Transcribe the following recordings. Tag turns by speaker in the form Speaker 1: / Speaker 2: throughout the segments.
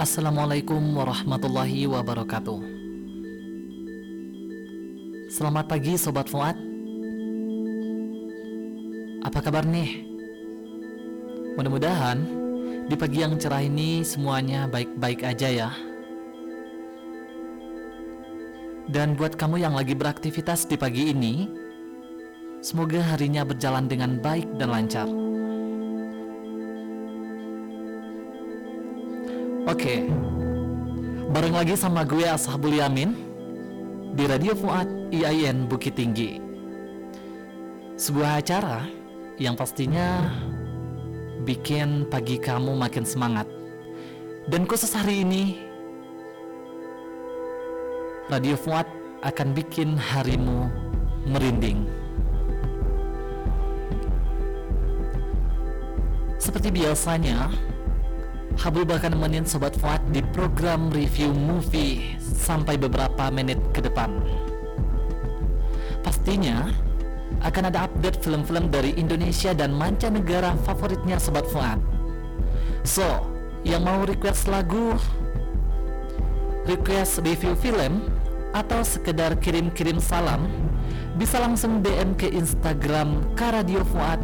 Speaker 1: Assalamualaikum warahmatullahi wabarakatuh. Selamat pagi Sobat Fuad. Apa kabar nih? Mudah-mudahan di pagi yang cerah ini semuanya baik-baik aja ya. Dan buat kamu yang lagi beraktivitas di pagi ini Semoga harinya berjalan dengan baik dan lancar Oke, bareng lagi sama gue Ashabul Yamin di Radio Fuad IAIN Bukit Tinggi. Sebuah acara yang pastinya bikin pagi kamu makin semangat. Dan khusus hari ini, Radio Fuad akan bikin harimu merinding. Seperti biasanya, Habul bakal nemenin Sobat Fuad di program review movie sampai beberapa menit ke depan. Pastinya akan ada update film-film dari Indonesia dan mancanegara favoritnya Sobat Fuad. So, yang mau request lagu, request review film, atau sekedar kirim-kirim salam, bisa langsung DM ke Instagram Karadio Fuad.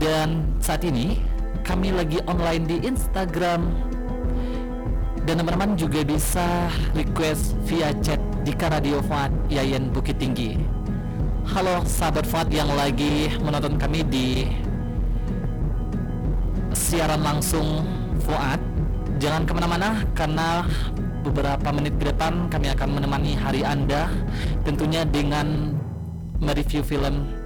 Speaker 1: Dan saat ini kami lagi online di Instagram dan teman-teman juga bisa request via chat di Radio Fuad Yayan Bukit Tinggi. Halo sahabat Fuad yang lagi menonton kami di siaran langsung Fuad. Jangan ke mana-mana karena beberapa menit ke depan kami akan menemani hari Anda tentunya dengan mereview film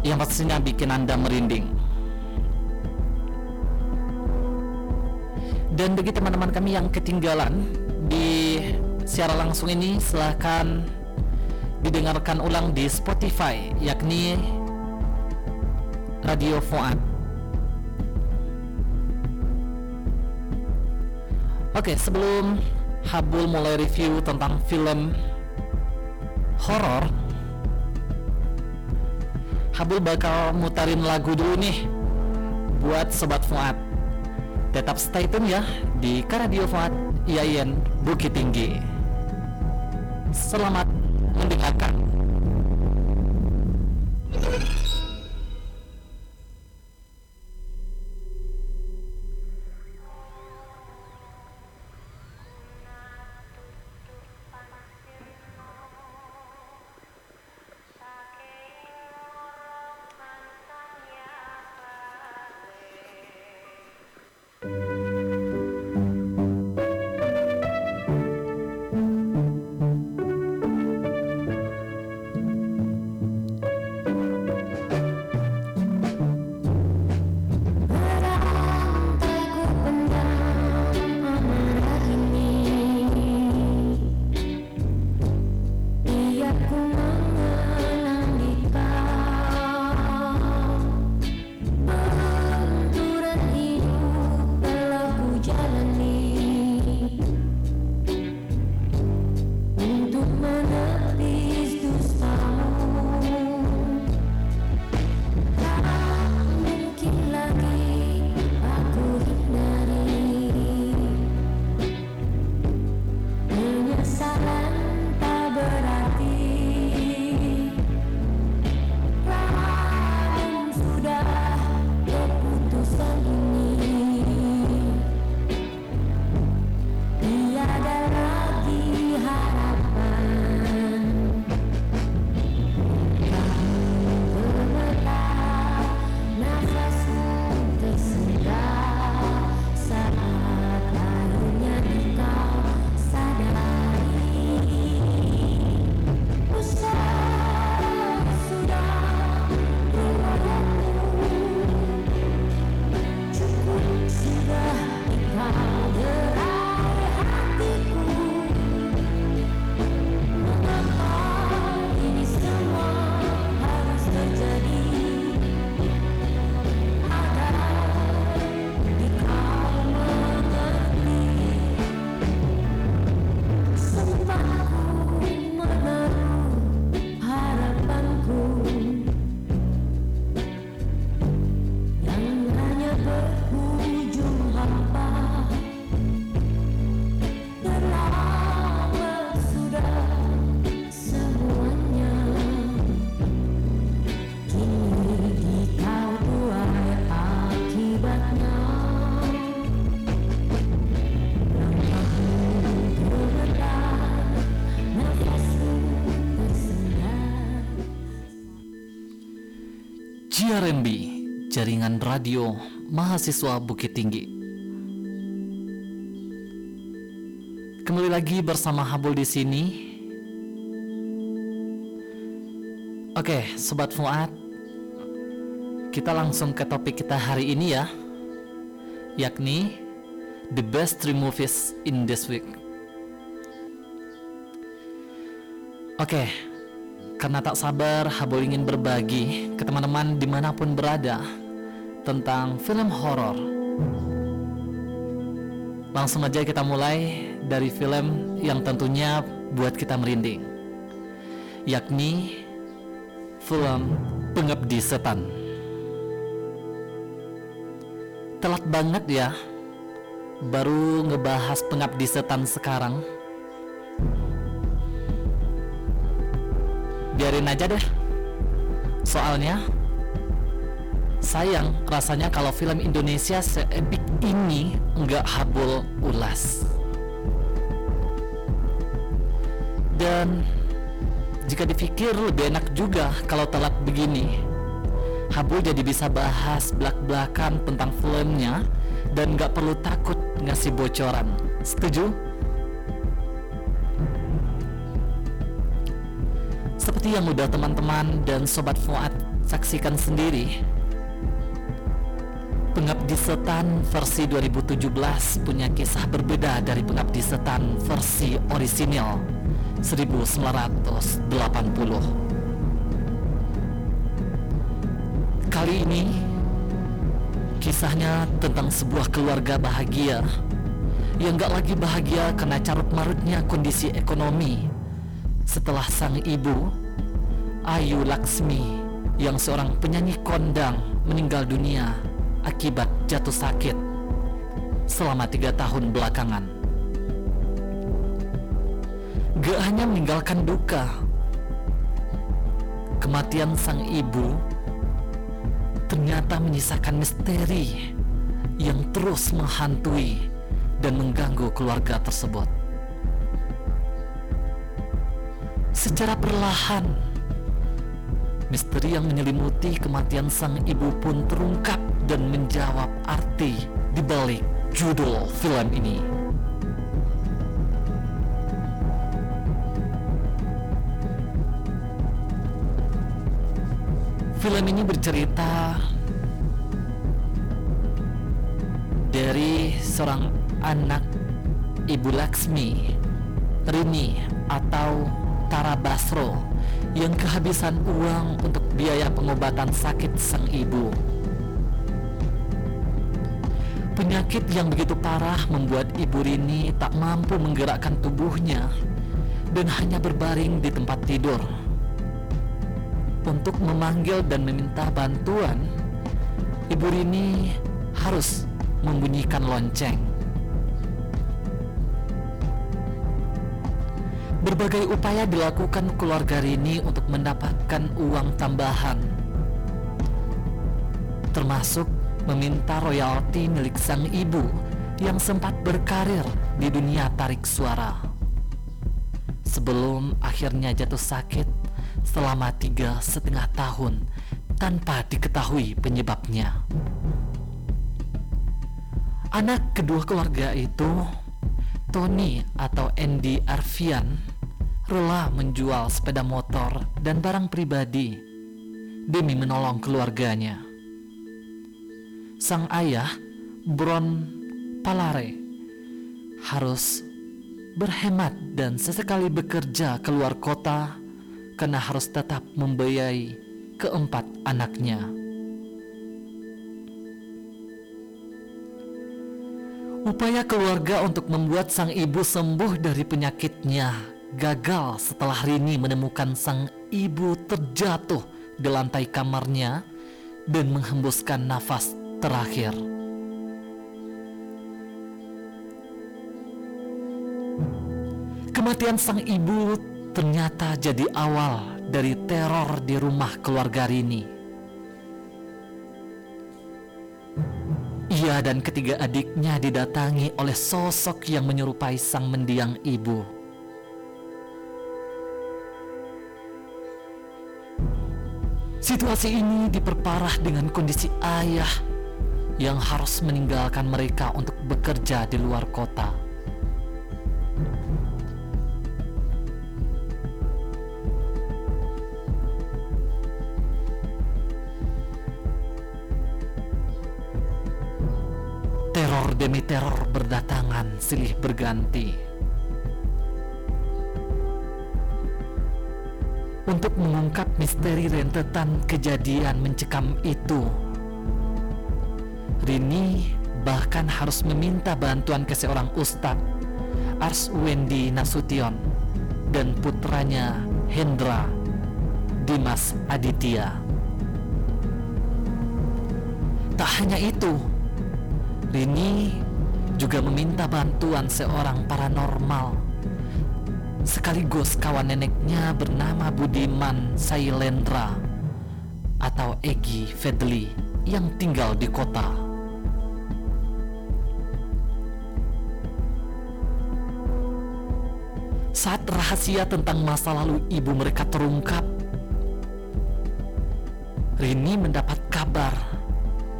Speaker 1: yang pastinya bikin Anda merinding. Dan bagi teman-teman kami yang ketinggalan di siaran langsung ini silahkan didengarkan ulang di Spotify yakni Radio Fuad. Oke, sebelum Habul mulai review tentang film horor Habul bakal mutarin lagu dulu nih buat Sobat Fuad. Tetap stay tune ya di Karadio Fuad IAIN Bukit Tinggi. Selamat mendengarkan. Radio Mahasiswa Bukit Tinggi. Kembali lagi bersama Habul di sini. Oke, sobat Fuad. Kita langsung ke topik kita hari ini ya. Yakni the best three movies in this week. Oke, karena tak sabar, Habul ingin berbagi ke teman-teman di mana pun berada tentang film horor. Langsung aja kita mulai dari film yang tentunya buat kita merinding, yakni film Pengabdi Setan. Telat banget ya, baru ngebahas Pengabdi Setan sekarang. biarin aja deh soalnya sayang rasanya kalau film Indonesia seepik ini nggak habul ulas. Dan jika dipikir lebih enak juga kalau telat begini. Habul jadi bisa bahas belak-belakan tentang filmnya dan nggak perlu takut ngasih bocoran. Setuju? Seperti yang udah teman-teman dan sobat Fuad saksikan sendiri Pengabdi Setan versi 2017 punya kisah berbeda dari Pengabdi Setan versi orisinil 1980 Kali ini kisahnya tentang sebuah keluarga bahagia yang gak lagi bahagia karena carut marutnya kondisi ekonomi. Setelah sang ibu Ayu Laksmi yang seorang penyanyi kondang meninggal dunia akibat jatuh sakit selama tiga tahun belakangan. Gak hanya meninggalkan duka, kematian sang ibu ternyata menyisakan misteri yang terus menghantui dan mengganggu keluarga tersebut. Secara perlahan, Misteri yang menyelimuti kematian sang ibu pun terungkap dan menjawab arti di balik judul film ini. Film ini bercerita dari seorang anak Ibu Laksmi, Rini atau Tara Basro yang kehabisan uang untuk biaya pengobatan sakit sang ibu. Penyakit yang begitu parah membuat ibu Rini tak mampu menggerakkan tubuhnya dan hanya berbaring di tempat tidur. Untuk memanggil dan meminta bantuan, ibu Rini harus membunyikan lonceng. Berbagai upaya dilakukan keluarga Rini untuk mendapatkan uang tambahan, termasuk meminta royalti milik sang ibu yang sempat berkarir di dunia tarik suara. Sebelum akhirnya jatuh sakit selama tiga setengah tahun tanpa diketahui penyebabnya. Anak kedua keluarga itu Tony atau Andy Arfian rela menjual sepeda motor dan barang pribadi demi menolong keluarganya. Sang ayah, Bron Palare, harus berhemat dan sesekali bekerja keluar kota karena harus tetap membiayai keempat anaknya. Upaya keluarga untuk membuat sang ibu sembuh dari penyakitnya gagal setelah Rini menemukan sang ibu terjatuh di lantai kamarnya dan menghembuskan nafas terakhir. Kematian sang ibu ternyata jadi awal dari teror di rumah keluarga Rini. Ia dan ketiga adiknya didatangi oleh sosok yang menyerupai sang mendiang ibu. Situasi ini diperparah dengan kondisi ayah yang harus meninggalkan mereka untuk bekerja di luar kota. Teror demi teror berdatangan silih berganti. untuk mengungkap misteri rentetan kejadian mencekam itu. Rini bahkan harus meminta bantuan ke seorang ustadz, Ars Wendy Nasution, dan putranya Hendra Dimas Aditya. Tak hanya itu, Rini juga meminta bantuan seorang paranormal sekaligus kawan neneknya bernama Budiman Sailendra atau Egi Fedli yang tinggal di kota. Saat rahasia tentang masa lalu ibu mereka terungkap, Rini mendapat kabar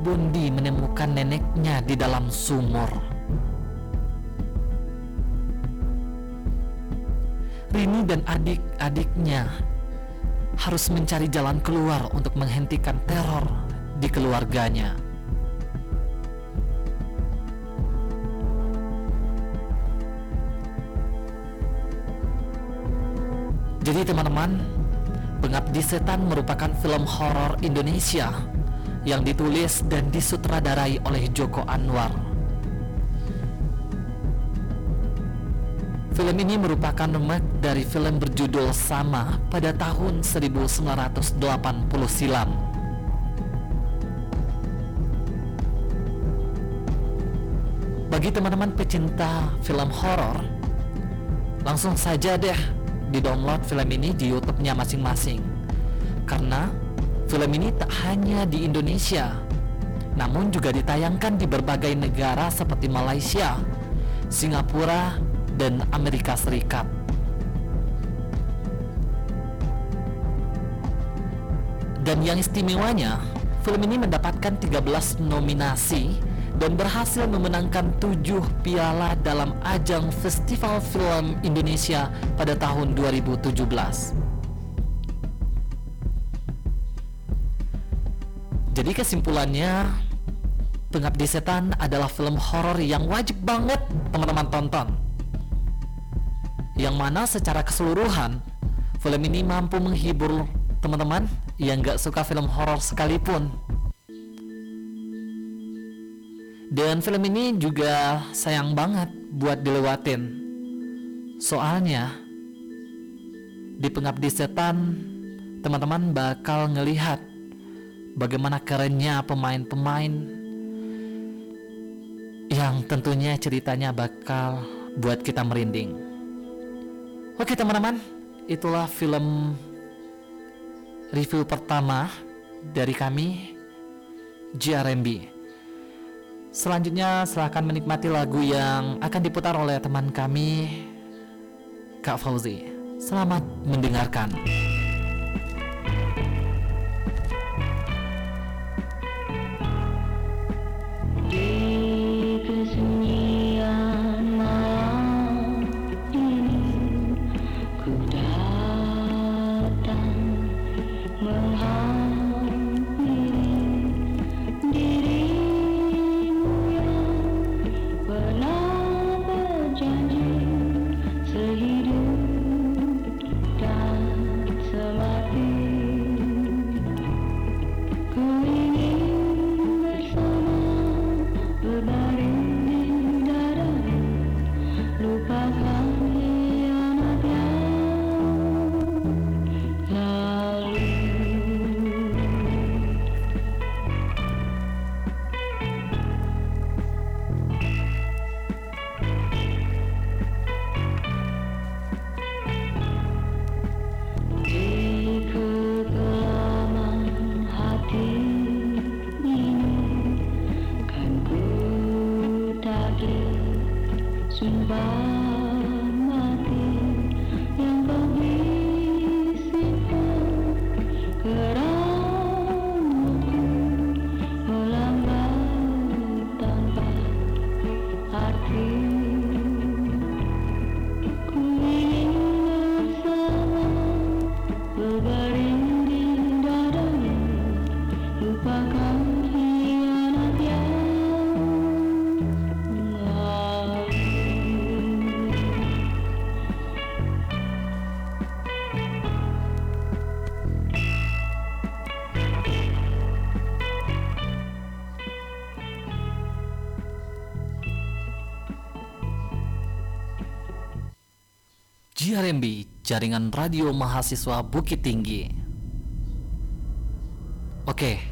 Speaker 1: Bondi menemukan neneknya di dalam sumur. Rini dan adik-adiknya harus mencari jalan keluar untuk menghentikan teror di keluarganya. Jadi teman-teman, Pengabdi Setan merupakan film horor Indonesia yang ditulis dan disutradarai oleh Joko Anwar. Film ini merupakan remake dari film berjudul sama pada tahun 1980 silam. Bagi teman-teman pecinta film horor, langsung saja deh di-download film ini di YouTube-nya masing-masing. Karena film ini tak hanya di Indonesia, namun juga ditayangkan di berbagai negara seperti Malaysia, Singapura, dan Amerika Serikat. Dan yang istimewanya, film ini mendapatkan 13 nominasi dan berhasil memenangkan 7 piala dalam ajang Festival Film Indonesia pada tahun 2017. Jadi kesimpulannya, Pengabdi Setan adalah film horor yang wajib banget teman-teman tonton yang mana secara keseluruhan film ini mampu menghibur teman-teman yang gak suka film horor sekalipun. Dan film ini juga sayang banget buat dilewatin. Soalnya di Pengabdi Setan teman-teman bakal ngelihat bagaimana kerennya pemain-pemain yang tentunya ceritanya bakal buat kita merinding. Oke teman-teman, itulah film review pertama dari kami JRMB. Selanjutnya silahkan menikmati lagu yang akan diputar oleh teman kami Kak Fauzi. Selamat mendengarkan. JRMB, Jaringan Radio Mahasiswa Bukit Tinggi. Oke,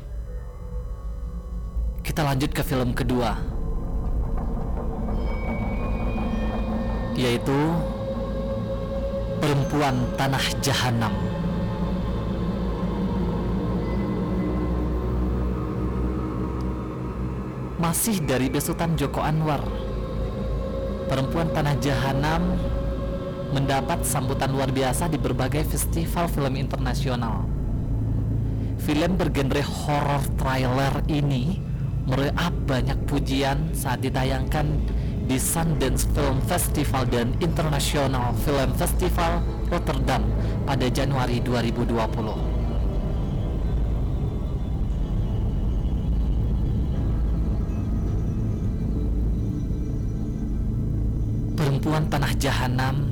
Speaker 1: kita lanjut ke film kedua, yaitu Perempuan Tanah Jahanam. Masih dari besutan Joko Anwar, Perempuan Tanah Jahanam mendapat sambutan luar biasa di berbagai festival film internasional. Film bergenre horror trailer ini meraih banyak pujian saat ditayangkan di Sundance Film Festival dan International Film Festival Rotterdam pada Januari 2020. Perempuan Tanah Jahanam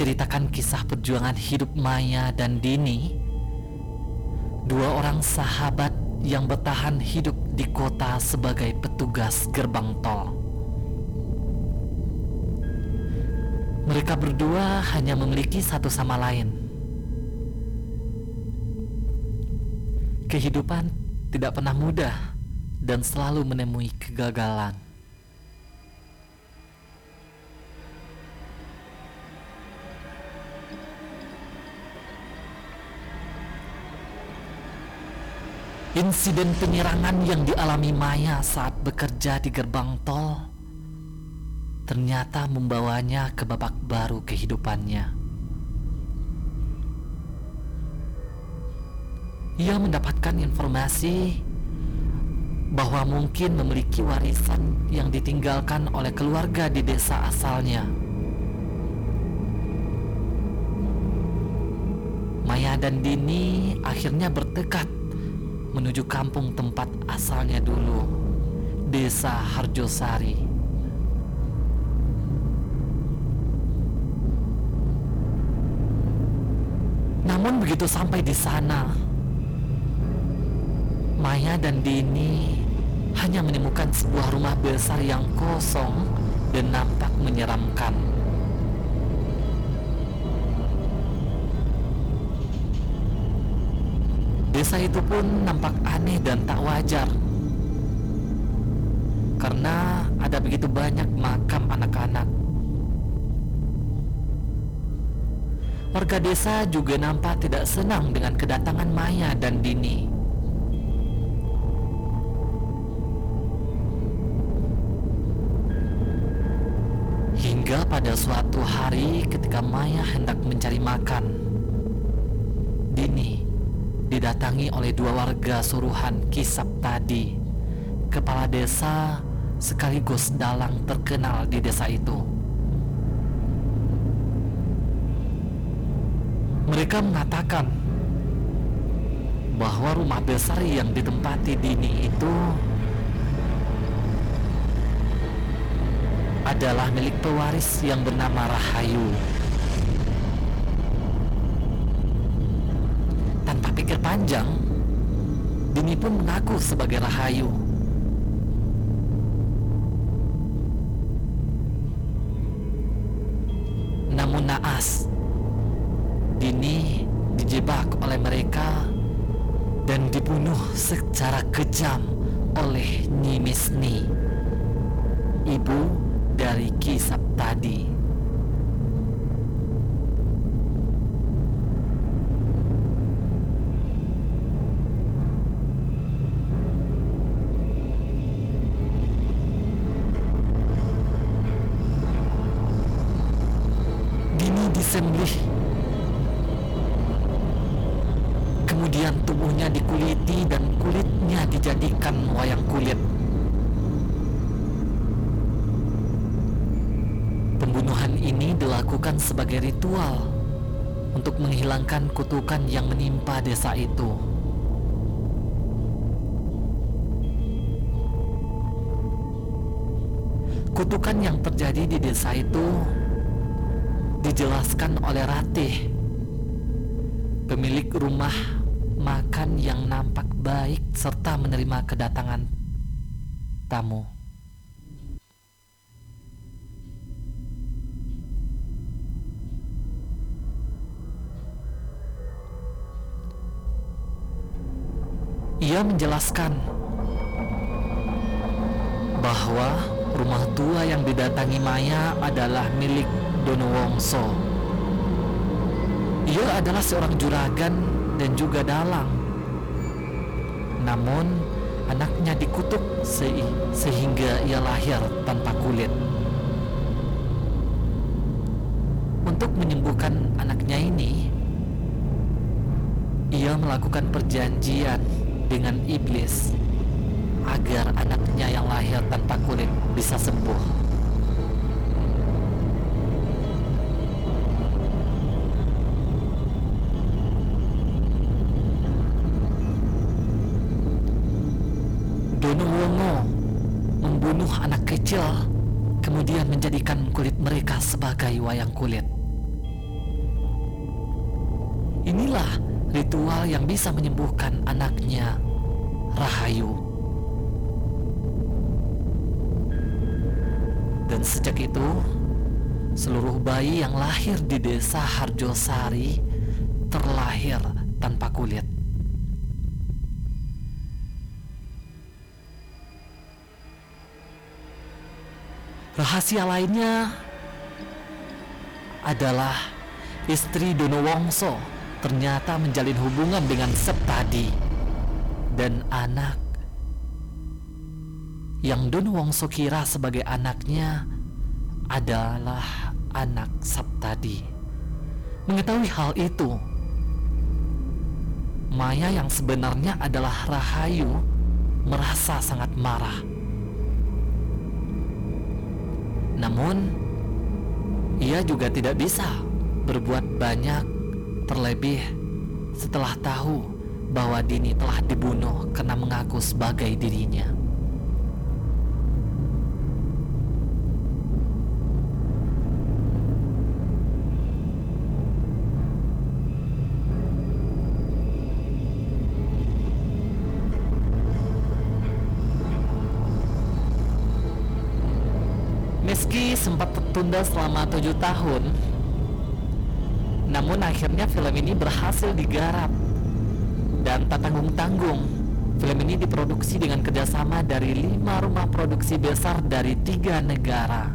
Speaker 1: menceritakan kisah perjuangan hidup Maya dan Dini, dua orang sahabat yang bertahan hidup di kota sebagai petugas gerbang tol. Mereka berdua hanya memiliki satu sama lain. Kehidupan tidak pernah mudah dan selalu menemui kegagalan. Insiden penyerangan yang dialami Maya saat bekerja di gerbang tol ternyata membawanya ke babak baru kehidupannya. Ia mendapatkan informasi bahwa mungkin memiliki warisan yang ditinggalkan oleh keluarga di desa asalnya. Maya dan Dini akhirnya bertekad menuju kampung tempat asalnya dulu, Desa Harjosari. Namun begitu sampai di sana, Maya dan Dini hanya menemukan sebuah rumah besar yang kosong dan nampak menyeramkan. Desa itu pun nampak aneh dan tak wajar karena ada begitu banyak makam anak-anak. Warga desa juga nampak tidak senang dengan kedatangan Maya dan Dini. Hingga pada suatu hari ketika Maya hendak mencari makan, Dini didatangi oleh dua warga suruhan Kisap tadi, kepala desa sekaligus dalang terkenal di desa itu. Mereka mengatakan bahwa rumah besar yang ditempati Dini itu adalah milik pewaris yang bernama Rahayu. Pun mengaku sebagai Rahayu. Namun naas, Dini dijebak oleh mereka dan dibunuh secara kejam oleh Nyimisni, ibu dari kisah tadi. dijelaskan oleh Ratih, pemilik rumah makan yang nampak baik serta menerima kedatangan tamu. Ia menjelaskan bahwa rumah tua yang didatangi Maya adalah milik Dono Wongso. Ia adalah seorang juragan dan juga dalang. Namun, anaknya dikutuk se sehingga ia lahir tanpa kulit. Untuk menyembuhkan anaknya ini, ia melakukan perjanjian dengan iblis agar anaknya yang lahir tanpa kulit bisa sembuh. Wayang kulit. Inilah ritual yang bisa menyembuhkan anaknya, Rahayu. Dan sejak itu, seluruh bayi yang lahir di desa Harjosari terlahir tanpa kulit. Rahasia lainnya adalah istri Dono Wongso ternyata menjalin hubungan dengan Septadi dan anak yang Don Wongso kira sebagai anaknya adalah anak Septadi. Mengetahui hal itu, Maya yang sebenarnya adalah Rahayu merasa sangat marah. Namun, ia juga tidak bisa berbuat banyak Terlebih setelah tahu bahwa Dini telah dibunuh karena mengaku sebagai dirinya. Tertunda selama tujuh tahun, namun akhirnya film ini berhasil digarap dan tak tanggung-tanggung. Film ini diproduksi dengan kerjasama dari lima rumah produksi besar dari tiga negara.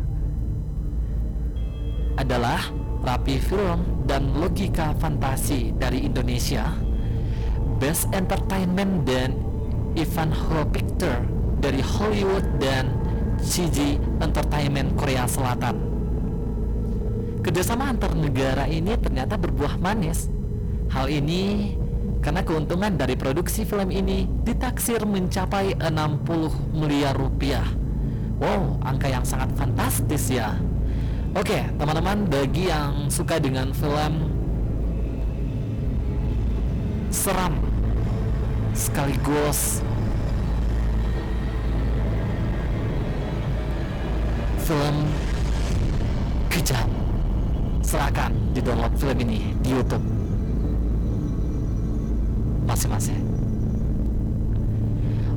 Speaker 1: Adalah Rapi Film dan Logika Fantasi dari Indonesia, Best Entertainment dan Ivanhoe Picture dari Hollywood dan CG Entertainment Korea Selatan. Kerjasama antar negara ini ternyata berbuah manis. Hal ini karena keuntungan dari produksi film ini ditaksir mencapai 60 miliar rupiah. Wow, angka yang sangat fantastis ya. Oke, teman-teman, bagi yang suka dengan film seram sekaligus film kejam Silahkan di-download film ini di Youtube. Masing-masing.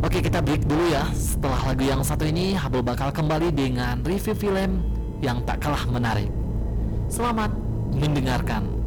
Speaker 1: Oke kita break dulu ya. Setelah lagu yang satu ini Habul bakal kembali dengan review film Yang tak kalah menarik. Selamat mendengarkan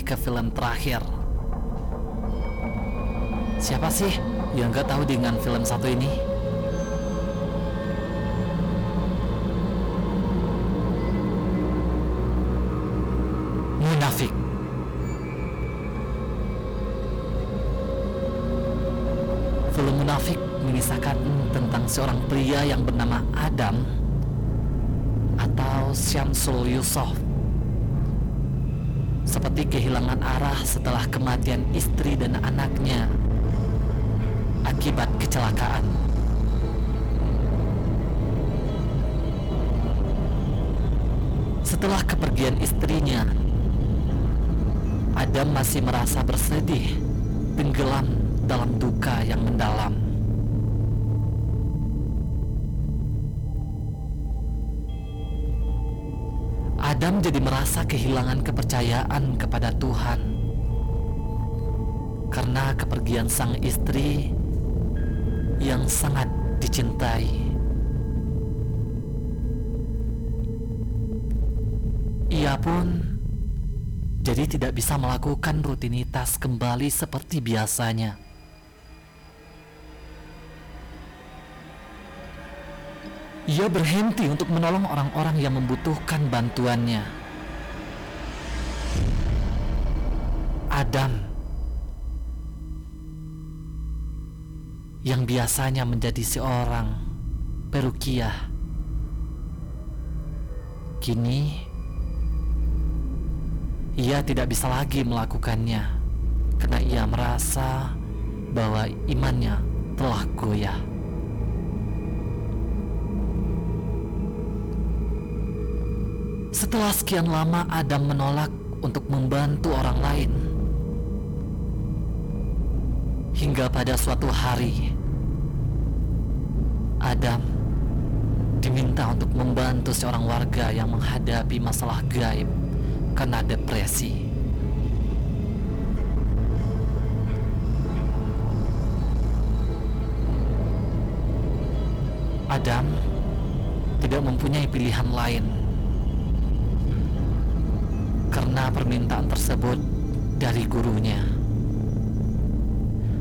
Speaker 1: Ke film terakhir. Siapa sih yang gak tahu dengan film satu ini? Munafik. Film Munafik mengisahkan tentang seorang pria yang bernama Adam atau Syamsul Yusuf seperti kehilangan arah setelah kematian istri dan anaknya akibat kecelakaan. Setelah kepergian istrinya, Adam masih merasa bersedih, tenggelam dalam duka yang mendalam. Adam jadi merasa kehilangan kepercayaan kepada Tuhan karena kepergian sang istri yang sangat dicintai. Ia pun jadi tidak bisa melakukan rutinitas kembali seperti biasanya. Ia berhenti untuk menolong orang-orang yang membutuhkan bantuannya. Adam yang biasanya menjadi seorang perukiah kini ia tidak bisa lagi melakukannya karena ia merasa bahwa imannya telah goyah. Setelah sekian lama Adam menolak untuk membantu orang lain. Hingga pada suatu hari Adam diminta untuk membantu seorang warga yang menghadapi masalah gaib karena depresi. Adam tidak mempunyai pilihan lain karena permintaan tersebut dari gurunya.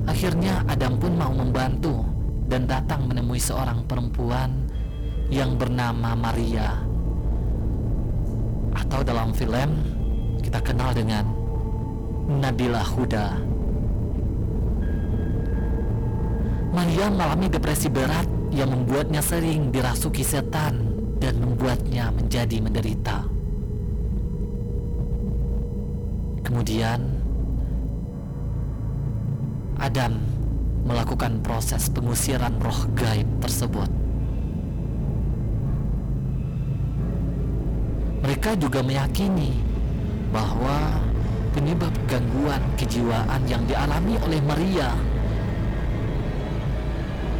Speaker 1: Akhirnya Adam pun mau membantu dan datang menemui seorang perempuan yang bernama Maria. Atau dalam film kita kenal dengan Nabila Huda. Maria mengalami depresi berat yang membuatnya sering dirasuki setan dan membuatnya menjadi menderita. Kemudian Adam melakukan proses pengusiran roh gaib tersebut. Mereka juga meyakini bahwa penyebab gangguan kejiwaan yang dialami oleh Maria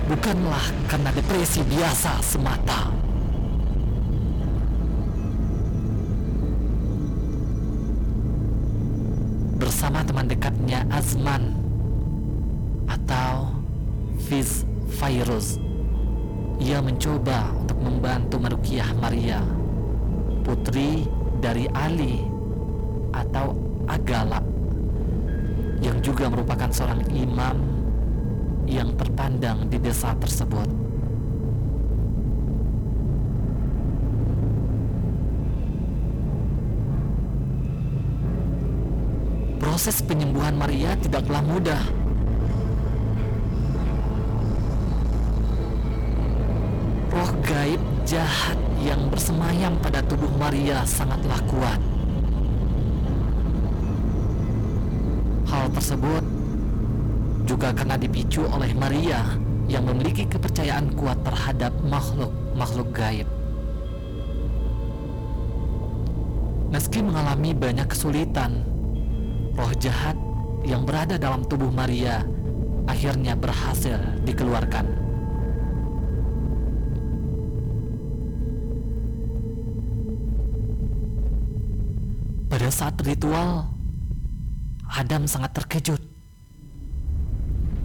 Speaker 1: bukanlah karena depresi biasa semata. Bersama teman dekatnya Azman atau Fiz Virus, ia mencoba untuk membantu merukiah Maria, putri dari Ali atau Agala, yang juga merupakan seorang imam yang terpandang di desa tersebut. Proses penyembuhan Maria tidaklah mudah. Roh gaib jahat yang bersemayam pada tubuh Maria sangatlah kuat. Hal tersebut juga karena dipicu oleh Maria yang memiliki kepercayaan kuat terhadap makhluk-makhluk gaib. Meski mengalami banyak kesulitan, roh jahat yang berada dalam tubuh Maria akhirnya berhasil dikeluarkan. Pada saat ritual, Adam sangat terkejut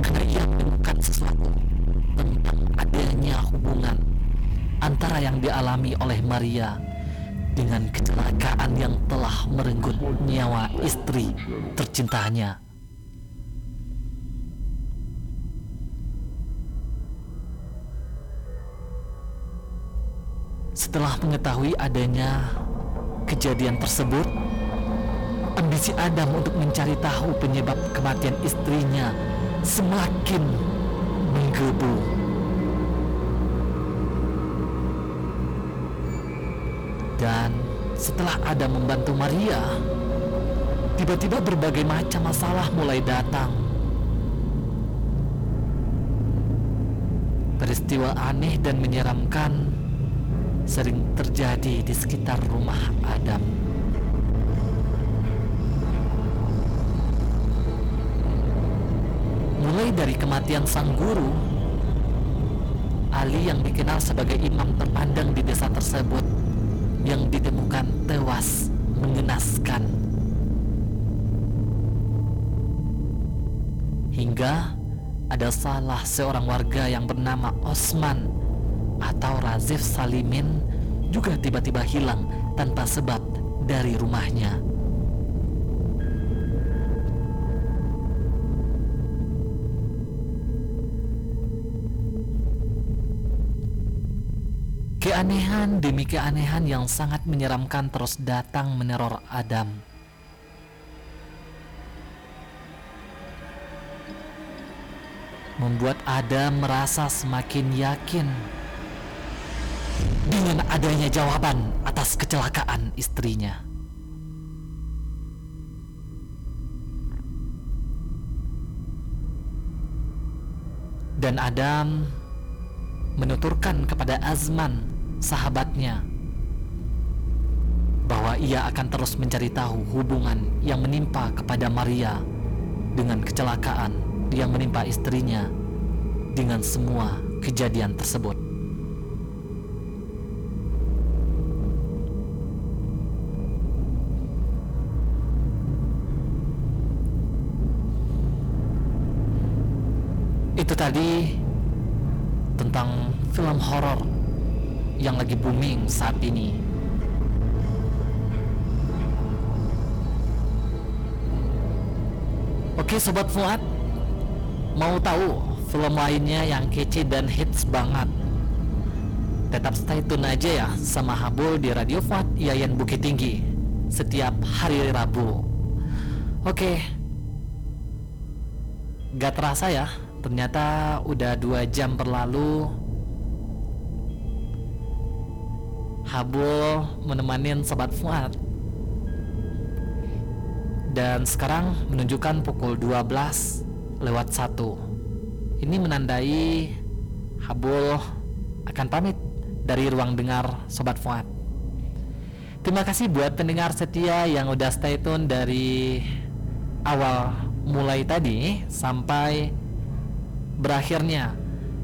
Speaker 1: karena ia menemukan sesuatu tentang adanya hubungan antara yang dialami oleh Maria dengan kecelakaan yang telah merenggut nyawa istri tercintanya. Setelah mengetahui adanya kejadian tersebut, ambisi Adam untuk mencari tahu penyebab kematian istrinya semakin menggebu. Dan setelah Adam membantu Maria, tiba-tiba berbagai macam masalah mulai datang. Peristiwa aneh dan menyeramkan sering terjadi di sekitar rumah Adam. Mulai dari kematian sang guru, Ali yang dikenal sebagai imam terpandang di desa tersebut yang ditemukan tewas mengenaskan. Hingga ada salah seorang warga yang bernama Osman atau Razif Salimin juga tiba-tiba hilang tanpa sebab dari rumahnya. Keanehan demi keanehan yang sangat menyeramkan terus datang meneror Adam. Membuat Adam merasa semakin yakin dengan adanya jawaban atas kecelakaan istrinya. Dan Adam menuturkan kepada Azman, sahabatnya, bahwa ia akan terus mencari tahu hubungan yang menimpa kepada Maria dengan kecelakaan yang menimpa istrinya dengan semua kejadian tersebut. Fuad, mau tahu film lainnya yang kece dan hits banget? Tetap stay tune aja ya sama Habul di Radio Fuad Yayan Bukit Tinggi setiap hari Rabu. Oke, gak terasa ya, ternyata udah dua jam berlalu. Habul menemani sobat Fuad dan sekarang menunjukkan pukul 12 lewat 1 ini menandai Habul akan pamit dari ruang dengar Sobat Fuad. Terima kasih buat pendengar setia yang udah stay tune dari awal mulai tadi sampai berakhirnya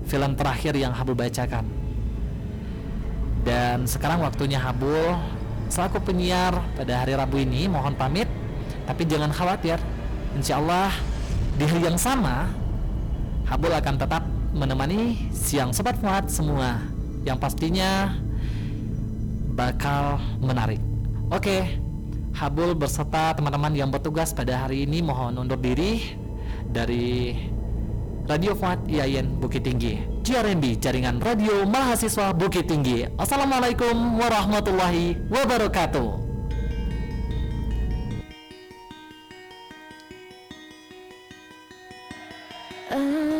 Speaker 1: film terakhir yang Habul bacakan. Dan sekarang waktunya Habul. Selaku penyiar pada hari Rabu ini mohon pamit tapi jangan khawatir, insya Allah di hari yang sama Habul akan tetap menemani siang sobat Fuad semua. Yang pastinya bakal menarik. Oke, Habul berserta teman-teman yang bertugas pada hari ini mohon undur diri dari Radio Fuad Yayen Bukit Tinggi. JRMB Jaringan Radio Mahasiswa Bukit Tinggi. Assalamualaikum warahmatullahi wabarakatuh Uh...